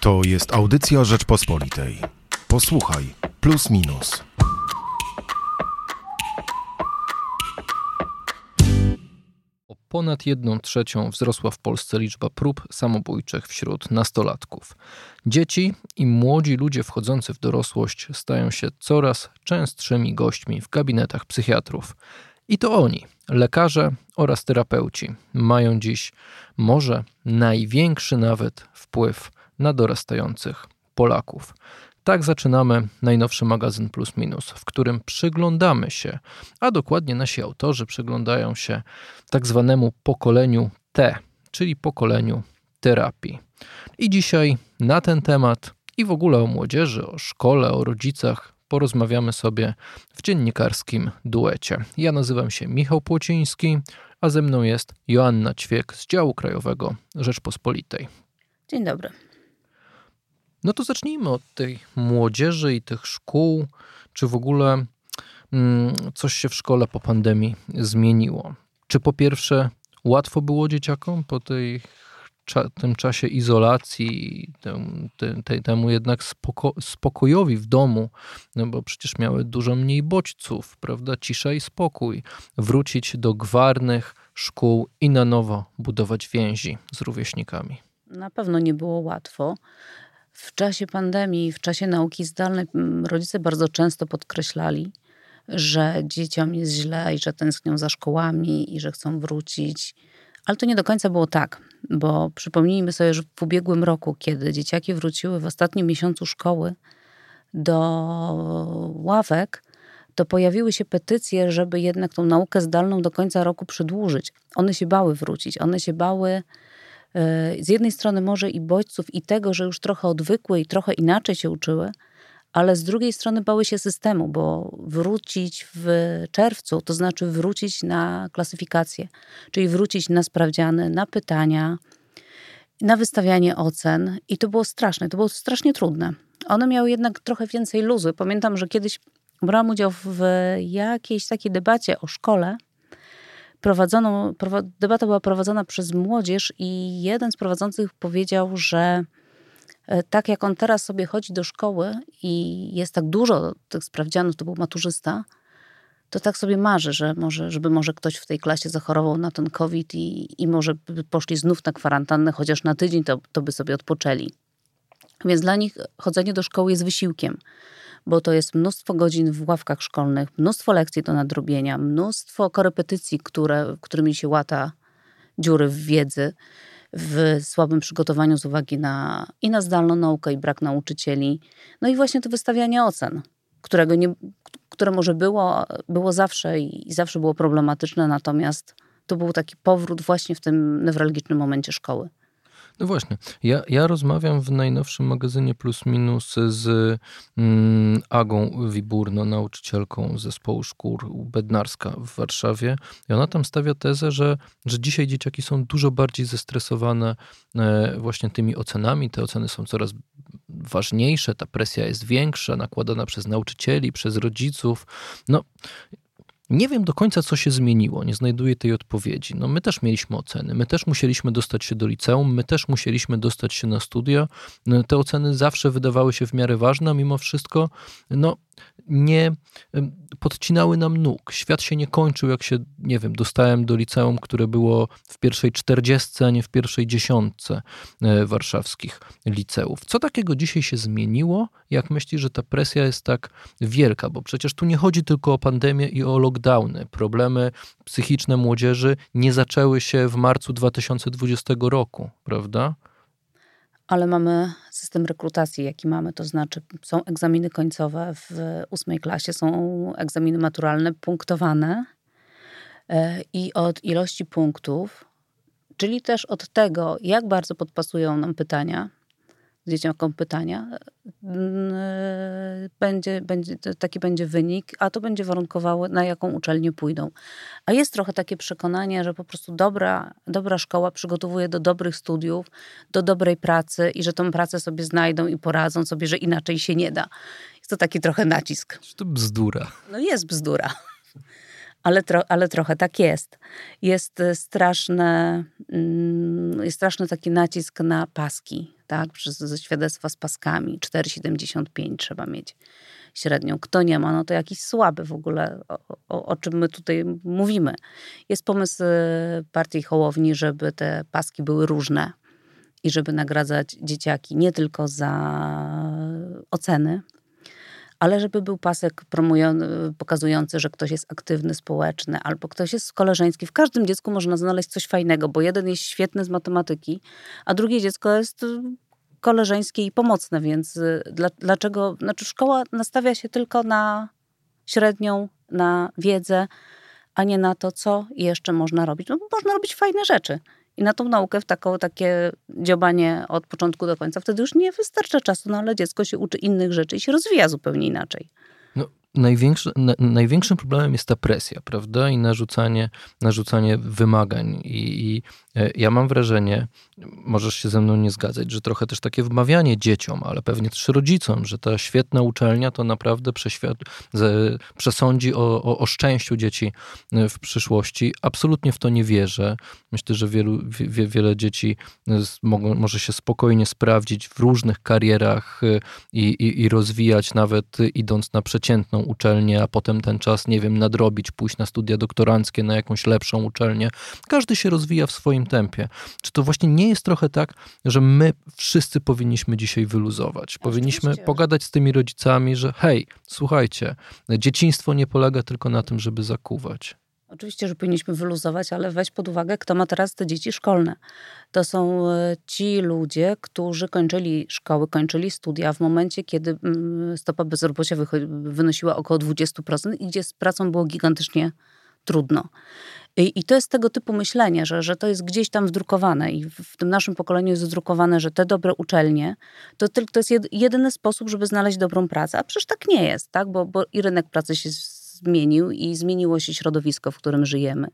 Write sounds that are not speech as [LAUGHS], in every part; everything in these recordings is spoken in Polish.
To jest audycja Rzeczpospolitej. Posłuchaj, plus minus. O ponad jedną trzecią wzrosła w Polsce liczba prób samobójczych wśród nastolatków. Dzieci i młodzi ludzie wchodzący w dorosłość stają się coraz częstszymi gośćmi w gabinetach psychiatrów. I to oni, lekarze oraz terapeuci, mają dziś może największy nawet wpływ na dorastających Polaków. Tak zaczynamy najnowszy magazyn Plus Minus, w którym przyglądamy się, a dokładnie nasi autorzy przyglądają się tak zwanemu pokoleniu T, czyli pokoleniu terapii. I dzisiaj na ten temat i w ogóle o młodzieży, o szkole, o rodzicach porozmawiamy sobie w dziennikarskim duecie. Ja nazywam się Michał Płociński, a ze mną jest Joanna Ćwiek z działu krajowego Rzeczpospolitej. Dzień dobry. No to zacznijmy od tej młodzieży i tych szkół. Czy w ogóle mm, coś się w szkole po pandemii zmieniło? Czy po pierwsze łatwo było dzieciakom po tej, tym czasie izolacji, tem, te, temu jednak spoko, spokojowi w domu, no bo przecież miały dużo mniej bodźców, prawda? Cisza i spokój. Wrócić do gwarnych szkół i na nowo budować więzi z rówieśnikami. Na pewno nie było łatwo. W czasie pandemii, w czasie nauki zdalnej, rodzice bardzo często podkreślali, że dzieciom jest źle i że tęsknią za szkołami i że chcą wrócić. Ale to nie do końca było tak, bo przypomnijmy sobie, że w ubiegłym roku, kiedy dzieciaki wróciły w ostatnim miesiącu szkoły do ławek, to pojawiły się petycje, żeby jednak tą naukę zdalną do końca roku przedłużyć. One się bały wrócić, one się bały z jednej strony może i bodźców i tego, że już trochę odwykły i trochę inaczej się uczyły, ale z drugiej strony bały się systemu, bo wrócić w czerwcu to znaczy wrócić na klasyfikację, czyli wrócić na sprawdziany, na pytania, na wystawianie ocen i to było straszne, to było strasznie trudne. One miały jednak trochę więcej luzu. Pamiętam, że kiedyś brałam udział w jakiejś takiej debacie o szkole, prowadzoną, debata była prowadzona przez młodzież i jeden z prowadzących powiedział, że e, tak jak on teraz sobie chodzi do szkoły i jest tak dużo tych sprawdzianów, to był maturzysta, to tak sobie marzy, że może, żeby może ktoś w tej klasie zachorował na ten COVID i, i może by poszli znów na kwarantannę, chociaż na tydzień to, to by sobie odpoczęli. Więc dla nich chodzenie do szkoły jest wysiłkiem bo to jest mnóstwo godzin w ławkach szkolnych, mnóstwo lekcji do nadrobienia, mnóstwo korepetycji, które, którymi się łata dziury w wiedzy, w słabym przygotowaniu z uwagi na i na zdalną naukę, i brak nauczycieli. No i właśnie to wystawianie ocen, którego nie, które może było, było zawsze i zawsze było problematyczne, natomiast to był taki powrót właśnie w tym newralgicznym momencie szkoły. No właśnie, ja, ja rozmawiam w najnowszym magazynie Plus Minus z mm, Agą Wiburno, nauczycielką zespołu szkół Bednarska w Warszawie i ona tam stawia tezę, że, że dzisiaj dzieciaki są dużo bardziej zestresowane e, właśnie tymi ocenami. Te oceny są coraz ważniejsze, ta presja jest większa, nakładana przez nauczycieli, przez rodziców. No, nie wiem do końca, co się zmieniło, nie znajduję tej odpowiedzi. No, my też mieliśmy oceny, my też musieliśmy dostać się do liceum, my też musieliśmy dostać się na studia. No, te oceny zawsze wydawały się w miarę ważne, a mimo wszystko no, nie podcinały nam nóg. Świat się nie kończył, jak się, nie wiem, dostałem do liceum, które było w pierwszej czterdziestce, a nie w pierwszej dziesiątce e, warszawskich liceów. Co takiego dzisiaj się zmieniło? Jak myślisz, że ta presja jest tak wielka? Bo przecież tu nie chodzi tylko o pandemię i o lockdowny. Problemy psychiczne młodzieży nie zaczęły się w marcu 2020 roku, prawda? Ale mamy system rekrutacji, jaki mamy, to znaczy są egzaminy końcowe w ósmej klasie, są egzaminy maturalne punktowane e, i od ilości punktów, czyli też od tego, jak bardzo podpasują nam pytania, dzieciakom pytania, będzie, będzie, taki będzie wynik, a to będzie warunkowało, na jaką uczelnię pójdą. A jest trochę takie przekonanie, że po prostu dobra, dobra szkoła przygotowuje do dobrych studiów, do dobrej pracy i że tą pracę sobie znajdą i poradzą sobie, że inaczej się nie da. Jest to taki trochę nacisk. To bzdura. No jest bzdura. Ale, tro, ale trochę tak jest. Jest straszne, mm, jest straszny taki nacisk na paski, tak? Przez świadectwa z paskami. 4,75 trzeba mieć średnią. Kto nie ma, no to jakiś słaby w ogóle, o, o, o czym my tutaj mówimy. Jest pomysł y, partii Hołowni, żeby te paski były różne i żeby nagradzać dzieciaki nie tylko za oceny, ale żeby był pasek pokazujący, że ktoś jest aktywny, społeczny, albo ktoś jest koleżeński. W każdym dziecku można znaleźć coś fajnego, bo jeden jest świetny z matematyki, a drugie dziecko jest y, koleżeńskie i pomocne, więc y, dlaczego, znaczy szkoła nastawia się tylko na średnią, na wiedzę, a nie na to, co jeszcze można robić. No, można robić fajne rzeczy. I na tą naukę, w taką, takie dziobanie od początku do końca, wtedy już nie wystarcza czasu, no ale dziecko się uczy innych rzeczy i się rozwija zupełnie inaczej. No, największy, na, największym problemem jest ta presja, prawda? I narzucanie, narzucanie wymagań. I, I, ja mam wrażenie, możesz się ze mną nie zgadzać, że trochę też takie wmawianie dzieciom, ale pewnie też rodzicom, że ta świetna uczelnia to naprawdę przesądzi o, o, o szczęściu dzieci e, w przyszłości. Absolutnie w to nie wierzę. Myślę, że wielu, wie, wiele dzieci e, mogą, może się spokojnie sprawdzić w różnych karierach i, i, i rozwijać, nawet idąc na przeciętną uczelnię, a potem ten czas, nie wiem, nadrobić, pójść na studia doktoranckie, na jakąś lepszą uczelnię. Każdy się rozwija w swoim tempie. Czy to właśnie nie jest trochę tak, że my wszyscy powinniśmy dzisiaj wyluzować? Powinniśmy pogadać z tymi rodzicami, że hej, słuchajcie, dzieciństwo nie polega tylko na tym, żeby zakuwać. Oczywiście, że powinniśmy wyluzować, ale weź pod uwagę, kto ma teraz te dzieci szkolne. To są e, ci ludzie, którzy kończyli szkoły, kończyli studia w momencie, kiedy mm, stopa bezrobocia wynosiła około 20% i gdzie z pracą było gigantycznie trudno. I, I, to jest tego typu myślenie, że, że to jest gdzieś tam wdrukowane i w, tym naszym pokoleniu jest wdrukowane, że te dobre uczelnie to, to jest jedyny sposób, żeby znaleźć dobrą pracę. A przecież tak nie jest, tak? Bo, bo i rynek pracy się zmienił i zmieniło się środowisko, w którym żyjemy.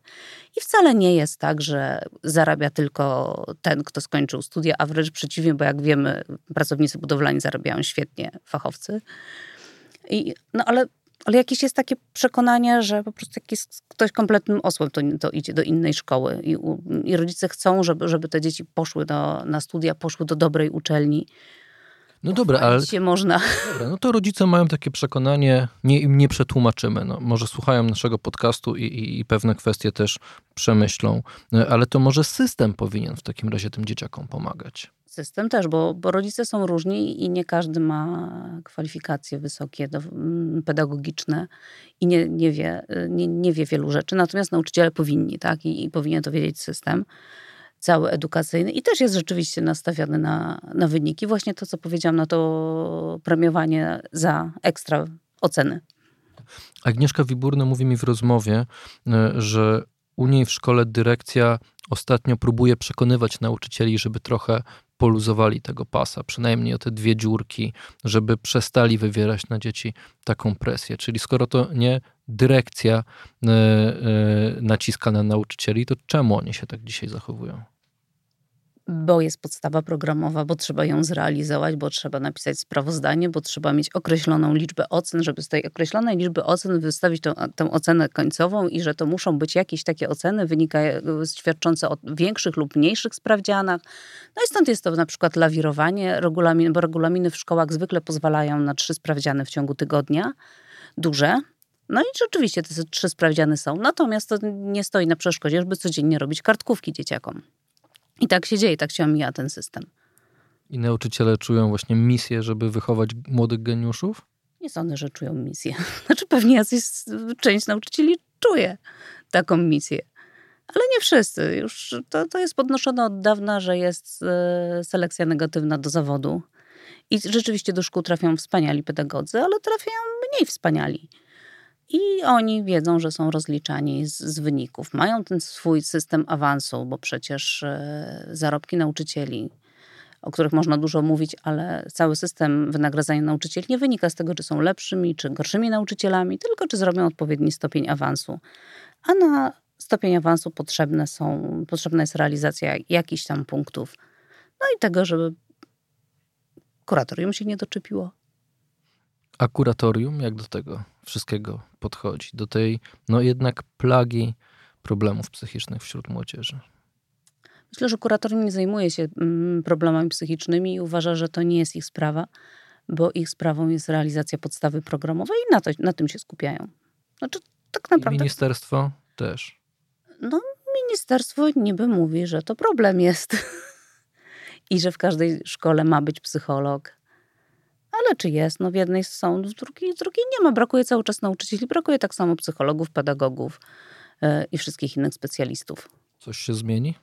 I wcale nie jest tak, że zarabia tylko ten, kto skończył studia, a wręcz przeciwnie, bo jak wiemy, pracownicy budowlani zarabiają świetnie, fachowcy. I, no ale ale jakieś jest takie przekonanie, że po prostu jak jest ktoś kompletnym osłem, to, to idzie do innej szkoły. I, I, rodzice chcą, żeby, żeby te dzieci poszły do, na studia, poszły do dobrej uczelni. No dobra, ale. się można. Dobra, no to rodzice mają takie przekonanie, nie, im nie przetłumaczymy. No, może słuchają naszego podcastu i, i, i, pewne kwestie też przemyślą, no, ale to może system powinien w takim razie tym dzieciakom pomagać. System też, bo, bo rodzice są różni i nie każdy ma kwalifikacje wysokie, do, mm, pedagogiczne i nie, nie, wie, nie, nie wie wielu rzeczy. Natomiast nauczyciele powinni, tak? I, i powinien to wiedzieć system cały edukacyjny i też jest rzeczywiście nastawiony na, na wyniki. Właśnie to, co powiedziałam, na to premiowanie za ekstra oceny. Agnieszka Wiburna mówi mi w rozmowie, e, że u niej w szkole dyrekcja ostatnio próbuje przekonywać nauczycieli, żeby trochę poluzowali tego pasa, przynajmniej o te dwie dziurki, żeby przestali wywierać na dzieci taką presję. Czyli skoro to nie dyrekcja yy, yy, naciska na nauczycieli, to czemu oni się tak dzisiaj zachowują? Bo jest podstawa programowa, bo trzeba ją zrealizować, bo trzeba napisać sprawozdanie, bo trzeba mieć określoną liczbę ocen, żeby z tej określonej liczby ocen wystawić tą, tę ocenę końcową i że to muszą być jakieś takie oceny wynikające, świadczące o większych lub mniejszych sprawdzianach. No i stąd jest to na przykład lawirowanie, regulamin, bo regulaminy w szkołach zwykle pozwalają na trzy sprawdziany w ciągu tygodnia, duże, no i rzeczywiście te trzy sprawdziany są. Natomiast to nie stoi na przeszkodzie, żeby codziennie robić kartkówki dzieciakom. I tak się dzieje, tak się omija ten system. I nauczyciele czują właśnie misję, żeby wychować młodych geniuszów? Nie sądzę, że czują misję. [LAUGHS] Znaczy pewnie jacyś, część nauczycieli czuje taką misję. Ale nie wszyscy. Już to, to jest podnoszone od dawna, że jest e, selekcja negatywna do zawodu. I rzeczywiście do szkół trafią wspaniali pedagodzy, ale trafiają mniej wspaniali. I oni wiedzą, że są rozliczani z, z, wyników. Mają ten swój system awansu, bo przecież e, zarobki nauczycieli, o których można dużo mówić, ale cały system wynagradzania nauczycieli nie wynika z tego, czy są lepszymi czy gorszymi nauczycielami, tylko czy zrobią odpowiedni stopień awansu. A na stopień awansu potrzebne są, potrzebna jest realizacja jakichś tam punktów. No i tego, żeby kuratorium się nie doczepiło A kuratorium jak do tego wszystkiego podchodzi? Do tej, no jednak plagi problemów psychicznych wśród młodzieży? Myślę, że kuratorium nie zajmuje się mm, problemami psychicznymi i uważa, że to nie jest ich sprawa, bo ich sprawą jest realizacja podstawy programowej i na, to, na tym się skupiają. Znaczy, tak naprawdę. I ministerstwo też. No, ministerstwo niby mówi, że to problem jest [LAUGHS] i że w każdej szkole ma być psycholog. Ale czy jest? No w jednej są, w drugiej, w drugiej nie ma. Brakuje cały czas nauczycieli, brakuje tak samo psychologów, pedagogów yy, i wszystkich innych specjalistów. Coś się zmieni?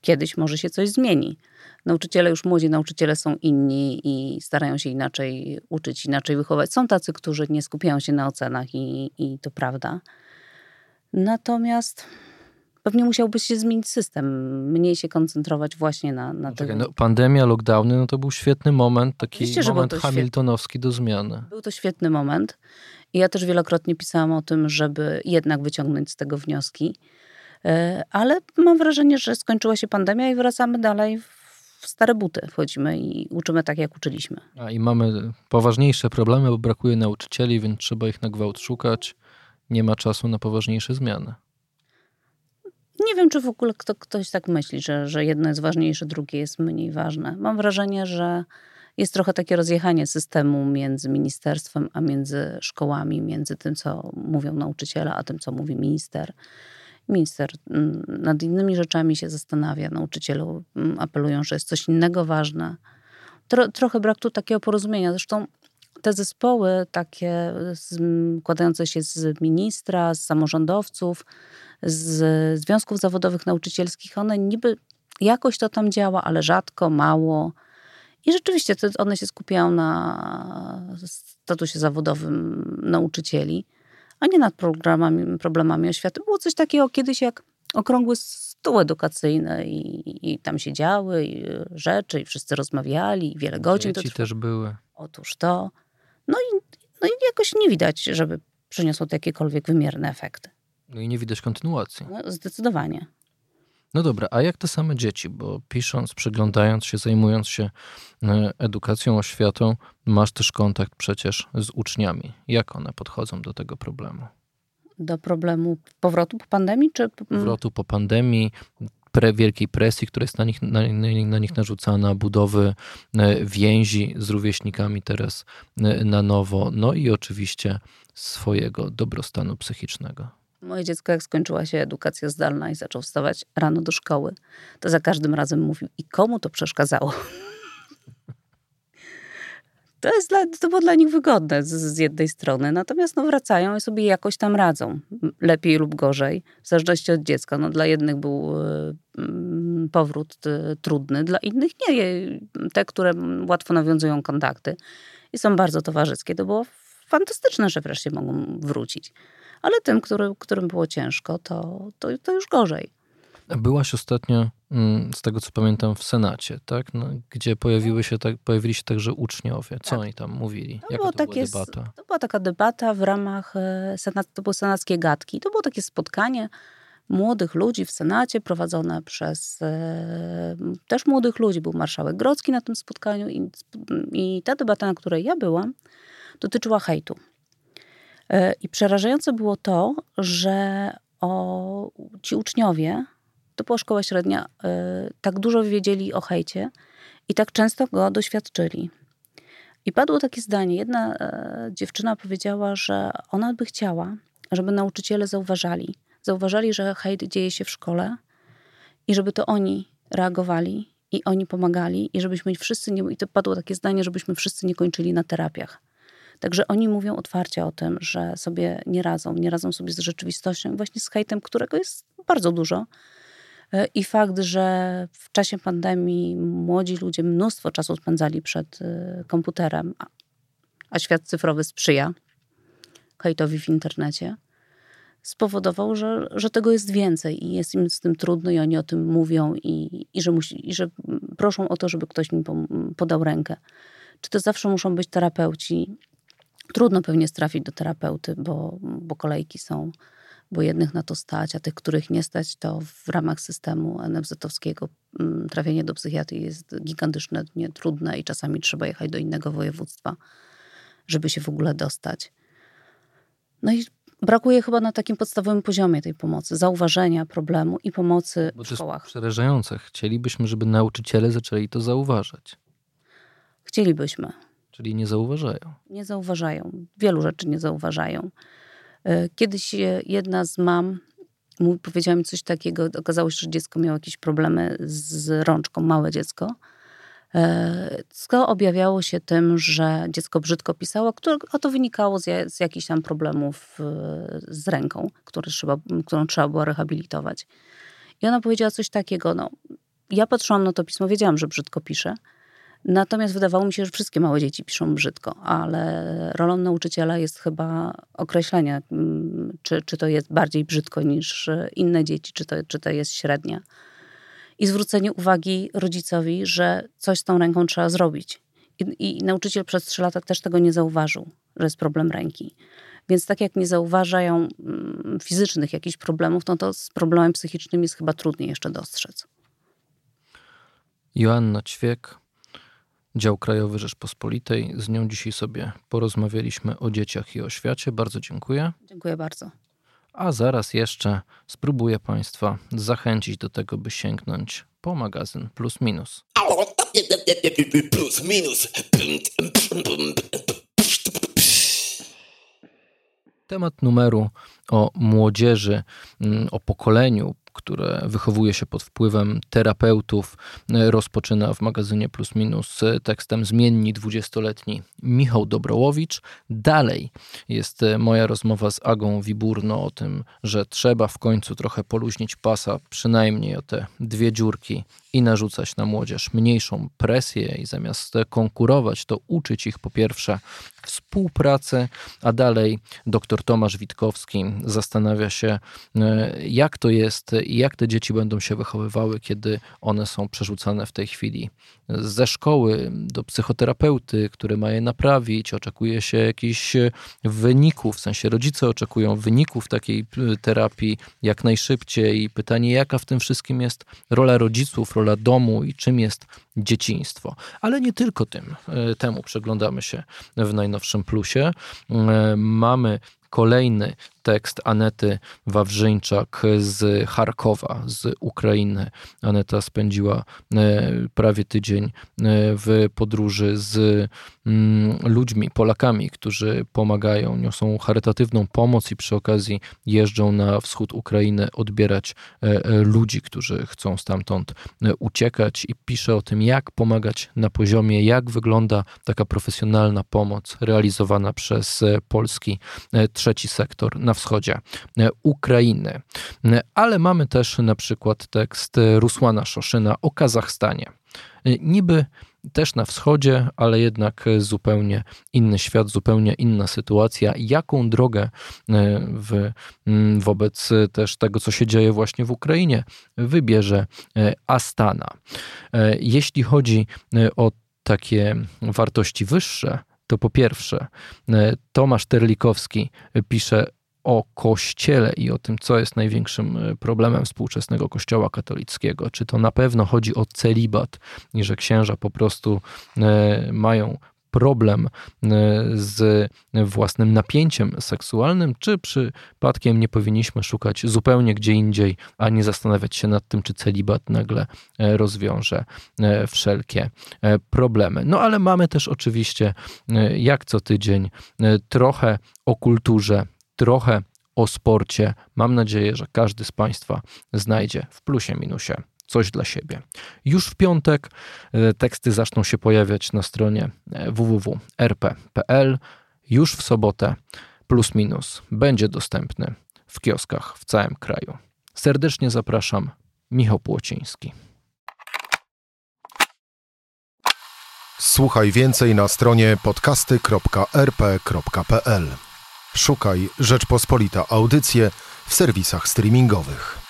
Kiedyś może się coś zmieni. Nauczyciele, już młodzi nauczyciele są inni i starają się inaczej uczyć, inaczej wychować. Są tacy, którzy nie skupiają się na ocenach i, i to prawda. Natomiast pewnie musiałby się zmienić system, mniej się koncentrować właśnie na, na no, tego. No, pandemia, lockdowny, no to był świetny moment, taki Oczywiście, moment hamiltonowski do zmiany. Był to świetny moment. I ja też wielokrotnie pisałam o tym, żeby jednak wyciągnąć z tego wnioski. E, ale mam wrażenie, że skończyła się pandemia i wracamy dalej w stare buty. Wchodzimy i uczymy tak, jak uczyliśmy. A i mamy poważniejsze problemy, bo brakuje nauczycieli, więc trzeba ich na gwałt szukać. Nie ma czasu na poważniejsze zmiany. Nie wiem, czy w ogóle kto, ktoś tak myśli, że, że jedno jest ważniejsze, drugie jest mniej ważne. Mam wrażenie, że jest trochę takie rozjechanie systemu między ministerstwem, a między szkołami, między tym, co mówią nauczyciele, a tym, co mówi minister. Minister mm, nad innymi rzeczami się zastanawia, nauczyciele mm, apelują, że jest coś innego ważne. Tro, trochę brak tu takiego porozumienia. Zresztą te zespoły takie składające się z ministra, z samorządowców, z związków zawodowych nauczycielskich, one niby jakoś to tam działa, ale rzadko, mało. I rzeczywiście one się skupiają na statusie zawodowym nauczycieli, a nie nad programami, problemami oświaty. Było coś takiego kiedyś jak okrągły stół edukacyjny i, i tam się działy i rzeczy i wszyscy rozmawiali i wiele godzin. Dzieci też były. Otóż to. No i, jakoś nie widać, żeby przyniosło to jakiekolwiek wymierne efekty. No i nie widać kontynuacji. No, zdecydowanie. No dobra, a jak te same dzieci? Bo pisząc, przyglądając się, zajmując się e, edukacją, oświatą, masz też kontakt przecież z uczniami. Jak one podchodzą do tego problemu? Do problemu powrotu po pandemii? Czy... Powrotu po pandemii, pre, wielkiej presji, która jest na nich, na, na nich narzucana, budowy e, więzi z rówieśnikami teraz e, na nowo, no i oczywiście swojego dobrostanu psychicznego. Moje dziecko, jak skończyła się edukacja zdalna i zaczął wstawać rano do szkoły, to za każdym razem mówił, i komu to przeszkadzało? To, jest dla, to było dla nich wygodne z, z, jednej strony, natomiast no, wracają i sobie jakoś tam radzą, lepiej lub gorzej, w zależności od dziecka. No, dla jednych był y, powrót y, trudny, dla innych nie. Te, które łatwo nawiązują kontakty i są bardzo towarzyskie, to było fantastyczne, że wreszcie mogą wrócić ale tym, który, którym było ciężko, to, to, to już gorzej. Byłaś ostatnio, z tego co pamiętam, w Senacie, tak? No, gdzie pojawiły się tak, pojawili się także uczniowie. Co tak. oni tam mówili? To, Jaka to takie, była debata? To była taka debata w ramach, e, senat, to były senackie gadki. To było takie spotkanie młodych ludzi w Senacie prowadzone przez e, też młodych ludzi. Był marszałek Grodzki na tym spotkaniu i, i ta debata, na której ja byłam, dotyczyła hejtu. E, I przerażające było to, że o, ci uczniowie, to była szkoła średnia, e, tak dużo wiedzieli o hejcie i tak często go doświadczyli. I padło takie zdanie. Jedna e, dziewczyna powiedziała, że ona by chciała, żeby nauczyciele zauważali. Zauważali, że hejt dzieje się w szkole i żeby to oni reagowali i oni pomagali i żebyśmy wszyscy nie... I to padło takie zdanie, żebyśmy wszyscy nie kończyli na terapiach. Także oni mówią otwarcie o tym, że sobie nie radzą, nie radzą sobie z rzeczywistością, właśnie z hejtem, którego jest bardzo dużo. E, I fakt, że w czasie pandemii młodzi ludzie mnóstwo czasu spędzali przed e, komputerem, a świat cyfrowy sprzyja hejtowi w internecie, spowodował, że, że tego jest więcej i jest im z tym trudno i oni o tym mówią i, i, że, musi, i że proszą o to, żeby ktoś mi podał rękę. Czy to zawsze muszą być terapeuci? Trudno pewnie trafić do terapeuty, bo, bo kolejki są bo jednych na to stać, a tych, których nie stać, to w ramach systemu NFZ-owskiego mm, trafienie do psychiatrii jest gigantyczne, nie, trudne i czasami trzeba jechać do innego województwa, żeby się w ogóle dostać. No i brakuje chyba na takim podstawowym poziomie tej pomocy, zauważenia problemu i pomocy Bo w szkołach. jest przerażające. Chcielibyśmy, żeby nauczyciele zaczęli to zauważać. Chcielibyśmy. Czyli nie zauważają. Nie zauważają. Wielu rzeczy nie zauważają. E, Kiedyś e, jedna z mam powiedziała mi coś takiego, okazało się, że dziecko miało jakieś problemy z rączką, małe dziecko. E, Co objawiało się tym, że dziecko brzydko pisało, a to wynikało z, z jakichś tam problemów z ręką, które trzeba, którą trzeba było rehabilitować. I ona powiedziała coś takiego, no, ja patrzyłam na to pismo, wiedziałam, że brzydko pisze, Natomiast wydawało mi się, że wszystkie małe dzieci piszą brzydko, ale rolą nauczyciela jest chyba określenie, mm, czy, czy to jest bardziej brzydko niż inne dzieci, czy to, czy to jest średnia. I zwrócenie uwagi rodzicowi, że coś z tą ręką trzeba zrobić. I, I nauczyciel przez trzy lata też tego nie zauważył, że jest problem ręki. Więc tak jak nie zauważają mm, fizycznych jakichś problemów, no to z problemem psychicznym jest chyba trudniej jeszcze dostrzec. Joanna Ćwiek, Dział Krajowy Rzeczpospolitej. Z nią dzisiaj sobie porozmawialiśmy o dzieciach i o świecie. Bardzo dziękuję. Dziękuję bardzo. A zaraz jeszcze spróbuję Państwa zachęcić do tego, by sięgnąć po magazyn Plus Minus. Plus minus. Temat numeru o młodzieży, mm, o pokoleniu, które wychowuje się pod wpływem terapeutów, e, rozpoczyna w magazynie Plus Minus e, tekstem zmienni 20-letni Michał Dobrołowicz. Dalej jest e, moja rozmowa z Agą Wiburno o tym, że trzeba w końcu trochę poluźnić pasa, przynajmniej o te dwie dziurki i narzucać na młodzież mniejszą presję i zamiast konkurować, to uczyć ich po pierwsze współpracy, a dalej dr Tomasz Witkowski zastanawia się, e, jak to jest i jak te dzieci będą się wychowywały, kiedy one są przerzucane w tej chwili ze szkoły do psychoterapeuty, który ma je naprawić. Oczekuje się jakichś wyników, w sensie rodzice oczekują wyników takiej e, terapii jak najszybciej. I pytanie, jaka w tym wszystkim jest rola rodziców, rola domu i czym jest dzieciństwo. Ale nie tylko tym, e, temu przeglądamy się w najnowszym plusie. E, Mamy kolejny tekst Anety Wawrzyńczak z Charkowa, z Ukrainy. Aneta spędziła e, prawie tydzień e, w podróży z mm, ludźmi, Polakami, którzy pomagają, niosą charytatywną pomoc i przy okazji jeżdżą na wschód Ukrainy odbierać e, ludzi, którzy chcą stamtąd uciekać i pisze o tym, jak pomagać na poziomie, jak wygląda taka profesjonalna pomoc realizowana przez polski trzeci sektor na wschodzie e, Ukrainy. E, Ale mamy też na przykład tekst e, Rusłana Szoszyna o Kazachstanie. Niby też na wschodzie, ale jednak zupełnie inny świat, zupełnie inna sytuacja. Jaką drogę w, wobec też tego, co się dzieje właśnie w Ukrainie, wybierze Astana. Jeśli chodzi o takie wartości wyższe, to po pierwsze, e, Tomasz Terlikowski pisze o Kościele i o tym, co jest największym e, problemem współczesnego Kościoła katolickiego. Czy to na pewno chodzi o celibat i że księża po prostu e, mają problem e, z własnym napięciem seksualnym, czy przypadkiem nie powinniśmy szukać zupełnie gdzie indziej, a nie zastanawiać się nad tym, czy celibat nagle e, rozwiąże e, wszelkie problemy. No ale mamy też oczywiście, jak co tydzień, trochę o kulturze, trochę o sporcie. Mam nadzieję, że każdy z Państwa znajdzie w plusie minusie coś dla siebie. Już w piątek e, teksty zaczną się pojawiać na stronie e, www.rp.pl. Już w sobotę plus minus będzie dostępny w kioskach w całym kraju. Serdecznie zapraszam. Michał Płociński. Słuchaj więcej na stronie podcasty.rp.pl. Szukaj Rzeczpospolita Audycje w serwisach streamingowych.